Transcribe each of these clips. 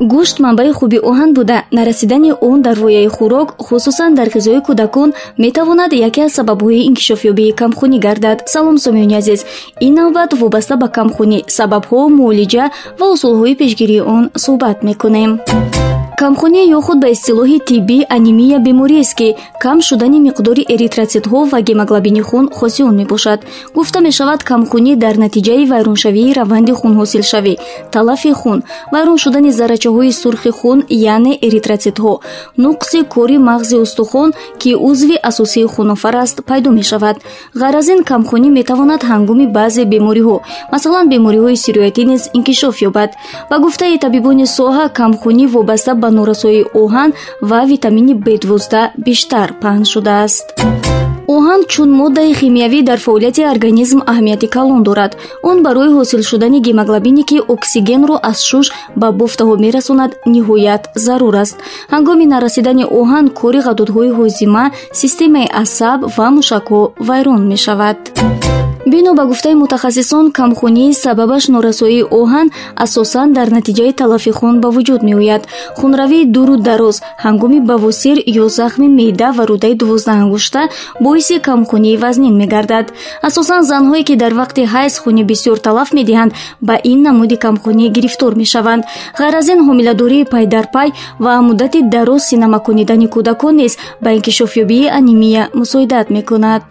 гӯшт манбаи хуби оҳан буда. Нарасидани он дар вояи хӯрок хусусан дар ғизои кӯдакон метавонад яке аз сабабҳои инкишофёбии камхунӣ гардад. Салом сомиёни азиз. Ин навбат вобаста ба камхунӣ. Сабабҳо муолиҷа ва усулҳои пешгирии он суҳбат мекунем камхунӣ ё худ ба истилоҳи тиббӣ анемия бемориест ки кам шудани миқдори эритроцитҳо ва гемоглобини хун хоси он мебошад. Гуфта мешавад камхунӣ дар натиҷаи вайроншавии раванди хунҳосилшавӣ талафи хун. Вайрон шудани заррачаҳои сурхи хун яъне эритроцитҳо. Нуқси кори мағзи устухон ки узви асосии хунофар аст пайдо мешавад. Ғайр аз ин камхунӣ метавонад ҳангоми баъзе бемориҳо. Масалан бемориҳои сироятӣ низ инкишоф ёбад. Ба гуфтаи табибони соҳа камхунӣ вобаста ба норасоии оҳан ва витамини б12 бештар паҳн шудааст. Оҳан чун моддаи химиявӣ дар фаъолияти организм аҳамияти калон дорад. Он барои ҳосил шудани гемоглобине ки оксигенро аз шуш ба бофтаҳо мерасонад ниҳоят зарур аст. Ҳангоми нарасидани оҳан кори ғадудҳои ҳозима системаи асаб ва мушакҳо вайрон мешавад бино ба гуфтаи мутахассисон камхунӣ сабабаш норасоии оҳан асосан дар натиҷаи талафи хун ба вуҷуд меояд. Хунравии дуру дароз ҳангоми бавосир ё захми меъда ва рӯдаи дувоздаҳангушта боиси камхунии вазнин мегардад. Асосан занҳое ки дар вақти ҳайз хуни бисёр талаф медиҳанд ба ин намуди камхунӣ гирифтор мешаванд. Ғайр аз ин ҳомиладории пайдарпай ва муддати дароз синамакунидани кӯдакон низ ба инкишофёбии анемия мусоидат мекунад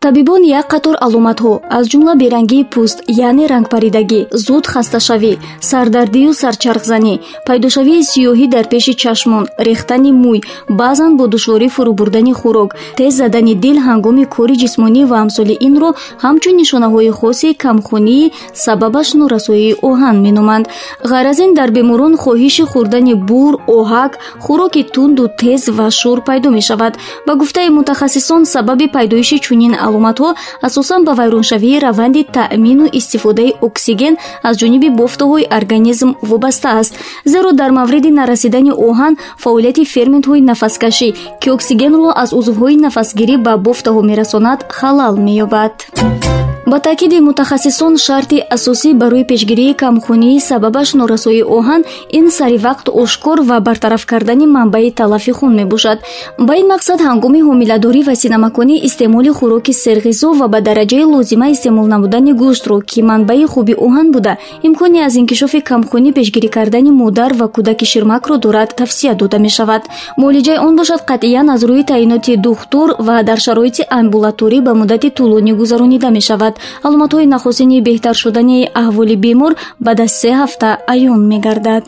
табибон як қатор аломатҳо. Аз ҷумла берангии пӯст яъне рангпаридагӣ зуд хасташавӣ сардардию сарчархзанӣ. Пайдошавии сиёҳӣ дар пеши чашмон рехтани мӯй баъзан бо душворӣ фурӯбурдани хӯрок тез задани дил ҳангоми кори ҷисмонӣ ва амсоли инро ҳамчун нишонаҳои хоси камхунии сабабаш норасоии оҳан меноманд. Ғайр аз ин дар беморон хоҳиши хӯрдани бур оҳак хӯроки тунду тез ва шӯр пайдо мешавад. Ба гуфтаи мутахассисон сабаби пайдоиши чунин аломатҳо асосан ба вайроншавии раванди таъмину истифодаи оксиген аз ҷониби бофтаҳои организм вобаста аст. Зеро дар мавриди нарасидани оҳан фаъолияти ферментҳои нафаскашӣ ки оксигенро аз узвҳои нафасгирӣ ба бофтаҳо мерасонад халал меёбад ба таъкиди мутахассисон шарти асосӣ барои пешгирии камхунии сабабаш норасоии оҳан ин саривақт ошкор ва бартараф кардани манбаи талафи хун мебошад. Ба ин мақсад ҳангоми ҳомиладорӣ ва синамаконӣ истеъмоли хӯроки серғизо ва ба дараҷаи лозима истеъмол намудани гӯштро ки манбаи хуби оҳан буда имкони аз инкишофи камхунӣ пешгирӣ кардани модар ва кӯдаки ширмакро дорад тавсия дода мешавад. Муолиҷаи он бошад қатъиян аз рӯи таъиноти духтур ва дар шароити амбулаторӣ ба муддати тӯлонӣ гузаронида мешавад аломатҳои нахостини беҳтар шудани аҳволи бемор баъд аз се ҳафта аён мегардад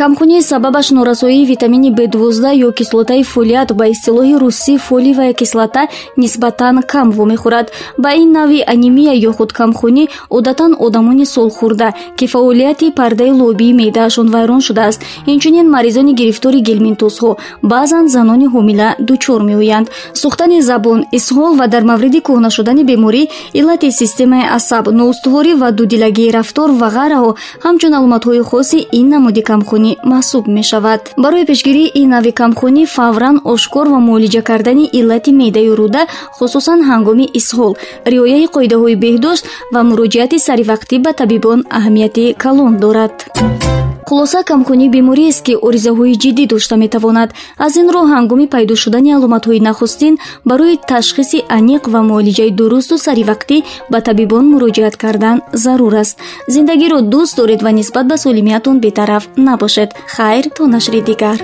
камхунии сабабаш норасоии витамини б12 ё кислотаи фолиат ба истилоҳи русӣ фолиевая кислота нисбатан кам вомехӯрад. Ба ин навъи анемия ё худ камхунӣ одатан одамони солхӯрда ки фаъолияти пардаи лобии меъдаашон вайрон шудааст. Инчунин маризони гирифтори гелминтозҳо баъзан занони ҳомила дучор меоянд. Сӯхтани забон исҳол ва дар мавриди кӯҳна шудани беморӣ иллати системаи асаб ноустуворӣ ва дудилагии рафтор ва ғайраҳо ҳамчун аломатҳои хоси ин намуди камхунӣ маҳсуб мешавад. Барои пешгирии ин нави камхунӣ фавран ошкор ва муолиҷа кардани иллати меъдаи рӯда хусусан ҳангоми исҳол риояи қоидаҳои беҳдошт ва муроҷиати саривақтӣ ба табибон аҳамияти калон дорад хулоса камкунӣ бемориест ки оризаҳои ҷиддӣ дошта метавонад. Аз ин роҳ ҳангоми пайдо шудани аломатҳои нахустин барои ташхиси аниқ ва муолиҷаи дурусту саривақтӣ ба табибон муроҷиат кардан зарур аст. Зиндагиро дӯст доред ва нисбат ба солимиятон бетараф набошед. Хайр то нашри дигар.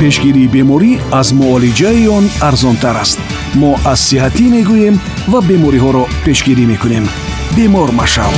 Пешгирии беморӣ аз муолиҷаи он арзонтар аст. Мо аз сиҳатӣ мегӯем ва бемориҳоро пешгирӣ мекунем. Бемор машав